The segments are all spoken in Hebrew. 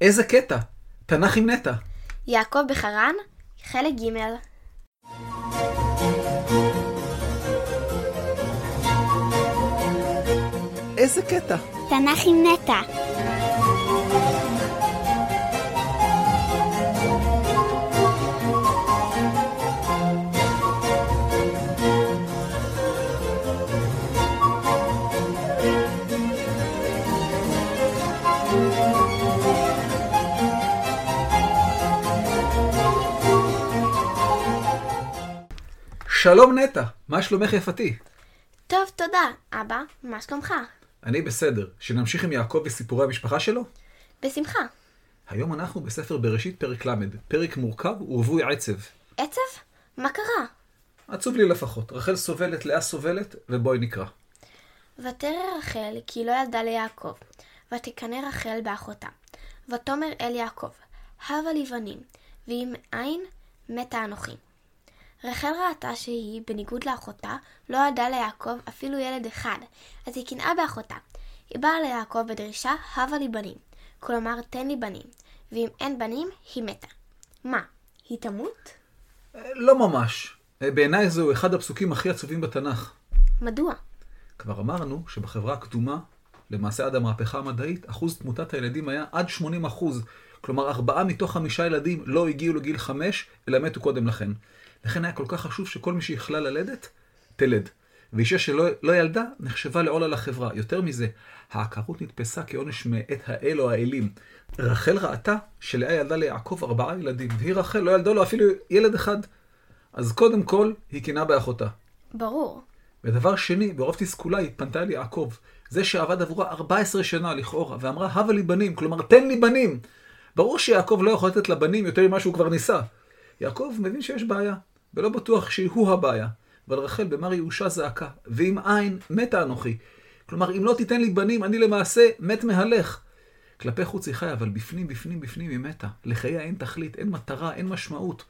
איזה קטע! תנ"ך עם נטע. יעקב בחרן, חלק ג' איזה קטע! תנ"ך עם נטע שלום נטע, מה שלומך יפתי? טוב, תודה. אבא, מה שלומך? אני בסדר. שנמשיך עם יעקב וסיפורי המשפחה שלו? בשמחה. היום אנחנו בספר בראשית פרק ל', פרק מורכב ורווי עצב. עצב? מה קרה? עצוב לי לפחות. רחל סובלת, לאה סובלת, ובואי נקרא. ותרא רחל כי לא ילדה ליעקב, ותקנא רחל באחותה. ותאמר אל יעקב, הבה לי בנים, ואם אין, מתה אנוכי. רחל ראתה שהיא, בניגוד לאחותה, לא ילדה ליעקב אפילו ילד אחד, אז היא קנאה באחותה. היא באה ליעקב בדרישה, הבה לי בנים. כלומר, תן לי בנים. ואם אין בנים, היא מתה. מה, היא תמות? אה, לא ממש. אה, בעיניי זהו אחד הפסוקים הכי עצובים בתנ"ך. מדוע? כבר אמרנו שבחברה הקדומה, למעשה עד המהפכה המדעית, אחוז תמותת הילדים היה עד 80 אחוז. כלומר, ארבעה מתוך חמישה ילדים לא הגיעו לגיל חמש, אלא מתו קודם לכן. לכן היה כל כך חשוב שכל מי שיכלה ללדת, תלד. ואישה שלא לא ילדה, נחשבה לעול על החברה. יותר מזה, העקרות נתפסה כעונש מאת האל או האלים. רחל ראתה שלאה ילדה ליעקב ארבעה ילדים, והיא רחל לא ילדה לו אפילו ילד אחד. אז קודם כל, היא קינאה באחותה. ברור. ודבר שני, ברוב תסכולה היא פנתה אל יעקב. זה שעבד עבורה 14 שנה לכאורה, ואמרה, הבה לי בנים, כלומר, תן לי בנים. ברור שיעקב לא יכול לתת לבנים יותר ממה שהוא כבר ניסה. יעקב מבין שיש בעיה, ולא בטוח שהוא הבעיה. אבל רחל במר יהושע זעקה, ואם אין, מתה אנוכי. כלומר, אם לא תיתן לי בנים, אני למעשה מת מהלך. כלפי חוץ היא חיה, אבל בפנים, בפנים, בפנים היא מתה. לחייה אין תכלית, אין מטרה, אין משמעות.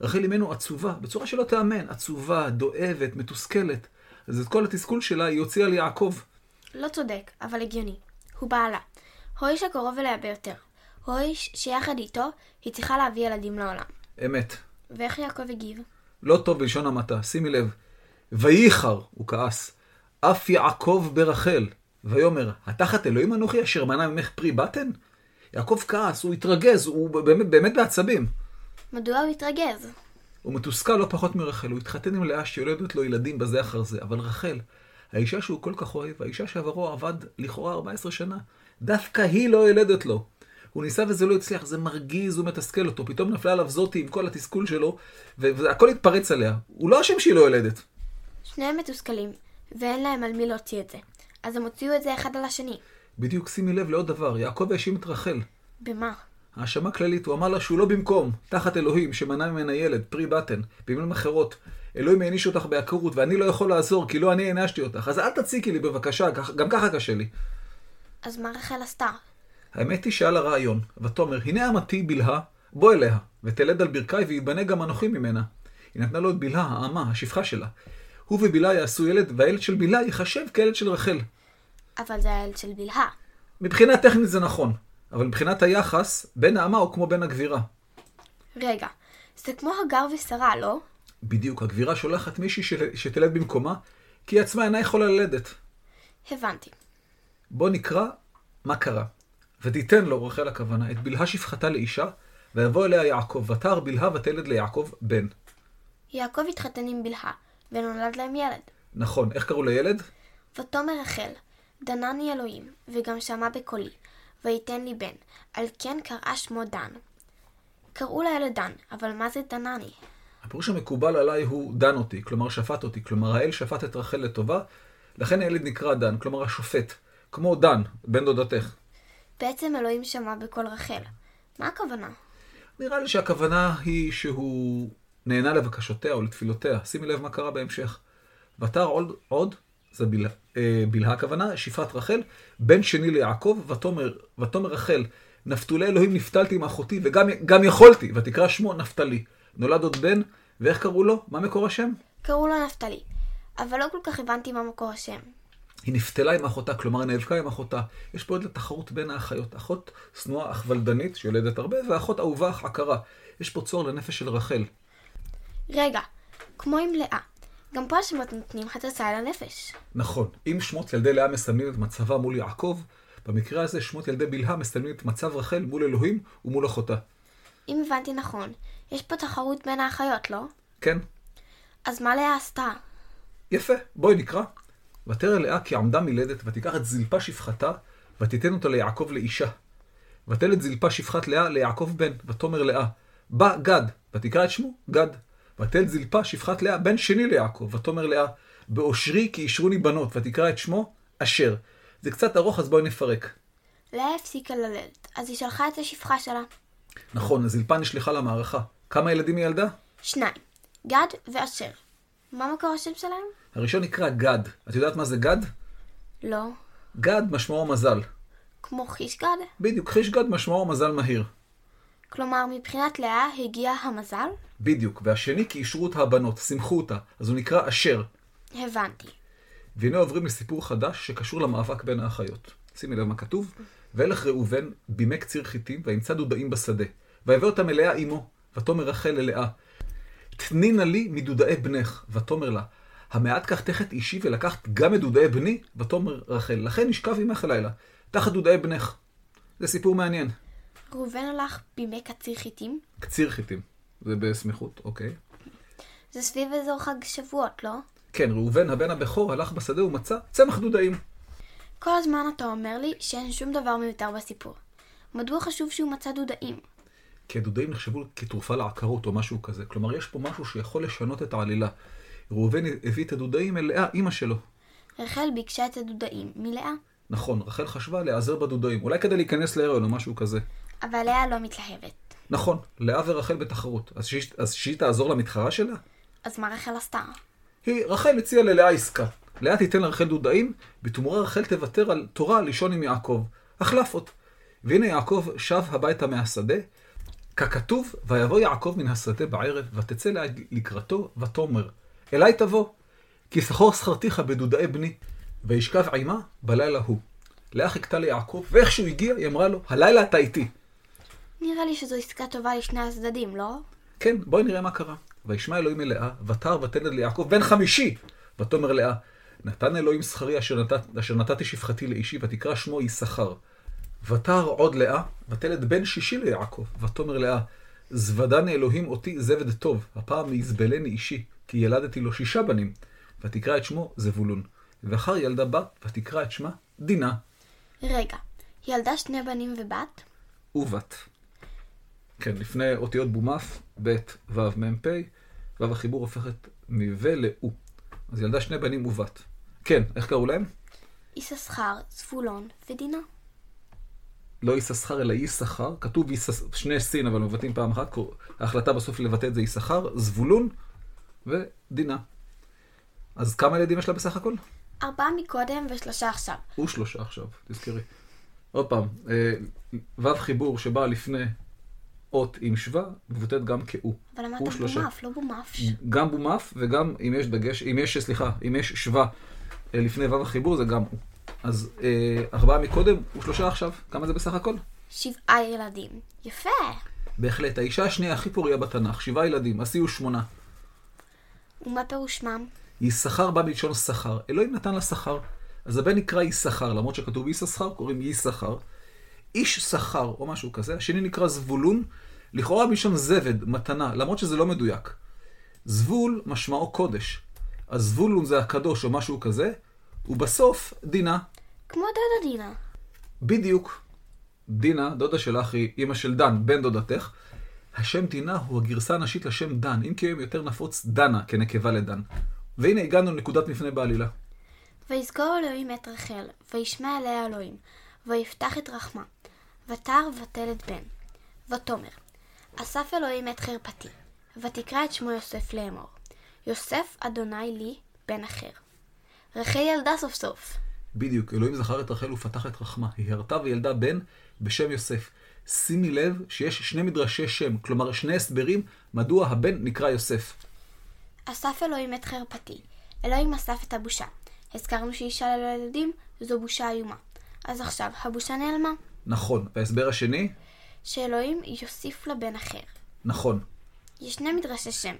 רחל אימנו עצובה, בצורה שלא תיאמן, עצובה, דואבת, מתוסכלת. אז את כל התסכול שלה היא הוציאה ליעקב. לא צודק, אבל הגיוני. הוא בעלה. הוא האיש הקרוב אליה ביותר. הוא האיש שיחד איתו היא צריכה להביא ילדים לעולם. אמת. ואיך יעקב הגיב? לא טוב בלשון המעטה, שימי לב. וייחר, הוא כעס, אף יעקב ברחל, ויאמר, התחת אלוהים אנוכי אשר מנע ממך פרי בטן? יעקב כעס, הוא התרגז, הוא באמת, באמת בעצבים. מדוע הוא התרגז? הוא מתוסכל לא פחות מרחל, הוא התחתן עם לאה שיולדת לו ילדים בזה אחר זה, אבל רחל, האישה שהוא כל כך אוהב, האישה שעברו עבד לכאורה 14 שנה, דווקא היא לא יולדת לו. הוא ניסה וזה לא הצליח, זה מרגיז ומתסכל אותו. פתאום נפלה עליו זאתי עם כל התסכול שלו, והכל התפרץ עליה. הוא לא אשם שהיא לא יולדת. שניהם מתוסכלים, ואין להם על מי להוציא את זה. אז הם הוציאו את זה אחד על השני. בדיוק, שימי לב לעוד דבר, יעקב האשים את רחל. במה? האשמה כללית, הוא אמר לה שהוא לא במקום, תחת אלוהים, שמנע ממנה ילד, פרי בטן, במילים אחרות. אלוהים העניש אותך בעקרות, ואני לא יכול לעזור, כי לא אני הענשתי אותך. אז אל תציקי לי בבקשה, גם ככה קשה לי. אז מה רחל עשתה? האמת היא שהיה לה רעיון, ותאמר, הנה אמתי בלהה, בוא אליה, ותלד על ברכי ויבנה גם אנוכי ממנה. היא נתנה לו את בלהה, האמה, השפחה שלה. הוא ובלהה יעשו ילד, והילד של בלהה ייחשב כילד של רחל. אבל זה הילד של בלהה. מבחינה טכנית זה נכון, אבל מבחינת היחס, בן האמה הוא כמו בן הגבירה. רגע, זה כמו הגר ושרה, לא? בדיוק, הגבירה שולחת מישהי שתלד במקומה, כי היא עצמה אינה יכולה ללדת. הבנתי. בוא נקרא מה קרה. ותיתן לו, רחל הכוונה, את בלהה שפחתה לאישה, ויבוא אליה יעקב, ותר בלהה ותלד ליעקב בן. יעקב התחתן עם בלהה, ונולד להם ילד. נכון, איך קראו לילד? ותאמר רחל, דנני אלוהים, וגם שמע בקולי, ויתן לי בן, על כן קראה שמו דן. קראו לילד דן, אבל מה זה דנני? הפירוש המקובל עליי הוא דן אותי, כלומר שפט אותי, כלומר האל שפט את רחל לטובה, לכן הילד נקרא דן, כלומר השופט, כמו דן, בן דודתך. בעצם אלוהים שמע בקול רחל. מה הכוונה? נראה לי שהכוונה היא שהוא נהנה לבקשותיה או לתפילותיה. שימי לב מה קרה בהמשך. ותר עוד, עוד זה בלהה, אה, בלהה הכוונה, שפרת רחל, בן שני ליעקב, ותאמר, ותאמר רחל, נפתולי אלוהים נפתלתי עם אחותי, וגם יכולתי, ותקרא שמו נפתלי. נולד עוד בן, ואיך קראו לו? מה מקור השם? קראו לו נפתלי, אבל לא כל כך הבנתי מה מקור השם. היא נפתלה עם אחותה, כלומר נאבקה עם אחותה. יש פה עוד תחרות בין האחיות. אחות שנואה אך ולדנית, שיולדת הרבה, ואחות אהובה אך עקרה. יש פה צוהר לנפש של רחל. רגע, כמו עם לאה. גם פה השמות נותנים חצצה על הנפש. נכון, אם שמות ילדי לאה מסמלים את מצבה מול יעקב, במקרה הזה שמות ילדי בלהה מסמלים את מצב רחל מול אלוהים ומול אחותה. אם הבנתי נכון, יש פה תחרות בין האחיות, לא? כן, אז מה לאה עשתה? יפה, בואי נקרא. ותרא לאה כי עמדה מלדת, ותיקח את זלפה שפחתה, ותיתן אותה ליעקב לאישה. ותלד זלפה שפחת לאה ליעקב בן, ותאמר לאה, בא גד, ותקרא את שמו, גד. ותלד זלפה שפחת לאה בן שני ליעקב, ותאמר לאה, באושרי כי אישרוני בנות, ותקרא את שמו, אשר. זה קצת ארוך, אז בואי נפרק. לאה הפסיקה ללדת, אז היא שלחה את השפחה שלה. נכון, הזלפה נשלחה למערכה. כמה ילדים היא ילדה? שניים, גד ואשר. מה מקור השם שלהם? הראשון נקרא גד. את יודעת מה זה גד? לא. גד משמעו מזל. כמו חיש גד? בדיוק, חיש גד משמעו מזל מהיר. כלומר, מבחינת לאה הגיע המזל? בדיוק, והשני כי אישרו אותה הבנות, שמחו אותה, אז הוא נקרא אשר. הבנתי. והנה עוברים לסיפור חדש שקשור למאבק בין האחיות. שימי לב מה כתוב. וילך ראובן בימי קציר חיטים, וימצא דודאים בשדה. ויבא אותם אליה אמו, ותאמר רחל ללאה, תני נא לי מדודאי בנך, ותאמר לה, המעט תכת אישי ולקחת גם את דודאי בני? ותאמר רחל, לכן נשכב עמך הלילה, תחת דודאי בנך. זה סיפור מעניין. ראובן הלך בימי קציר חיטים? קציר חיטים. זה בסמיכות, אוקיי. זה סביב אזור חג שבועות, לא? כן, ראובן, הבן הבכור, הלך בשדה ומצא צמח דודאים. כל הזמן אתה אומר לי שאין שום דבר מיותר בסיפור. מדוע חשוב שהוא מצא דודאים? כי הדודאים נחשבו כתרופה לעקרות או משהו כזה. כלומר, יש פה משהו שיכול לשנות את העלילה. ראובן הביא את הדודאים אל לאה, אימא שלו. רחל ביקשה את הדודאים מלאה, נכון, רחל חשבה להיעזר בדודאים. אולי כדי להיכנס להיריון או משהו כזה. אבל לאה לא מתלהבת. נכון, לאה ורחל בתחרות. אז שהיא, אז שהיא תעזור למתחרה שלה? אז מה רחל עשתה? היא, רחל הציעה ללאה עסקה. לאה תיתן לרחל דודאים, בתמורה רחל תוותר על תורה לישון עם יעקב. החלפות. והנה יעקב שב הביתה מהשדה, ככתוב, ויבוא יעקב מן השדה בערב, ותצא לקראתו, ותאמר, אליי תבוא, כי סחור שכרתיך בדודאי בני, וישכב עמה בלילה הוא. לאה חיכתה ליעקב, ואיך שהוא הגיע, היא אמרה לו, הלילה אתה איתי. נראה לי שזו עסקה טובה לשני הצדדים, לא? כן, בואי נראה מה קרה. וישמע אלוהים אל לאה, ותר ותלד ליעקב בן חמישי. ותאמר לאה, נתן אלוהים שכרי אשר, נת... אשר נתתי שפחתי לאישי, ותקרא שמו יששכר. ותר עוד לאה, ותלד בן שישי ליעקב. ותאמר לאה, זבדני אלוהים אותי זבד טוב, הפעם יזבלני אישי, כי ילדתי לו שישה בנים. ותקרא את שמו זבולון. ואחר ילדה בת, ותקרא את שמה דינה רגע, ילדה שני בנים ובת? ובת. כן, לפני אותיות בומף, ב' ו' מ' פ', ו' החיבור הופכת מ"ו ל"או". אז ילדה שני בנים ובת. כן, איך קראו להם? יששכר, זבולון ודינה. לא יששכר אלא יששכר. כתוב ישש... שני סין אבל מבטאים פעם אחת. ההחלטה בסוף לבטא את זה יששכר, זבולון ודינה. אז כמה ילדים יש לה בסך הכל? ארבעה מקודם ושלושה עכשיו. ושלושה עכשיו, תזכרי. עוד פעם, אה, ו' חיבור שבא לפני אות עם שווה, מבוטאת גם כאו. אבל אמרת הוא שלושה. בומף, לא בומף. גם בומף וגם אם יש דגש, אם יש, סליחה, אם יש שווה אה, לפני ו' החיבור זה גם הוא. אז אה, ארבעה מקודם ושלושה עכשיו. כמה זה בסך הכל? שבעה ילדים. יפה. בהחלט, האישה השנייה הכי פוריה בתנ"ך, שבעה ילדים, השיאו שמונה. ומה פירוש שמם? יששכר בא מלשון שכר. אלוהים נתן לה שכר. אז הבן נקרא יששכר, למרות שכתוב יששכר, קוראים יששכר. איש שכר או משהו כזה. השני נקרא זבולון, לכאורה מלשון זבד, מתנה, למרות שזה לא מדויק. זבול משמעו קודש. אז זבולון זה הקדוש או משהו כזה, ובסוף דינה. כמו דודה דינה. בדיוק. דינה, דודה שלך היא אימא של דן, בן דודתך. השם דינה הוא הגרסה הנשית לשם דן, אם כי היום יותר נפוץ דנה כנקבה לדן. והנה הגענו לנקודת מפנה בעלילה. ויזכור אלוהים את רחל, וישמע אליה אלוהים, ויפתח את רחמה, ותר ותלד בן. ותאמר, אסף אלוהים את חרפתי, ותקרא את שמו יוסף לאמור. יוסף אדוני לי בן אחר. רחל ילדה סוף סוף. בדיוק, אלוהים זכר את רחל ופתח את רחמה. היא הרתה וילדה בן בשם יוסף. שימי לב שיש שני מדרשי שם, כלומר שני הסברים מדוע הבן נקרא יוסף. אסף אלוהים את חרפתי. אלוהים אסף את הבושה. הזכרנו שאישה ללא ילדים זו בושה איומה. אז עכשיו, הבושה נעלמה. נכון. וההסבר השני? שאלוהים יוסיף לה בן אחר. נכון. יש שני מדרשי שם.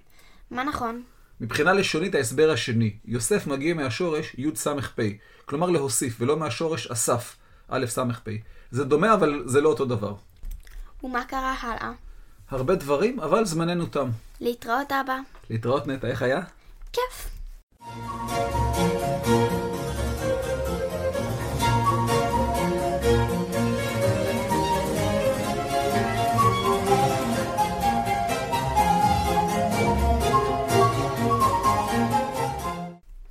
מה נכון? מבחינה לשונית ההסבר השני, יוסף מגיע מהשורש יס"פ, כלומר להוסיף, ולא מהשורש אסף, א' ס"פ. זה דומה, אבל זה לא אותו דבר. ומה קרה הלאה? הרבה דברים, אבל זמננו תם. להתראות אבא. להתראות נטע, איך היה? כיף.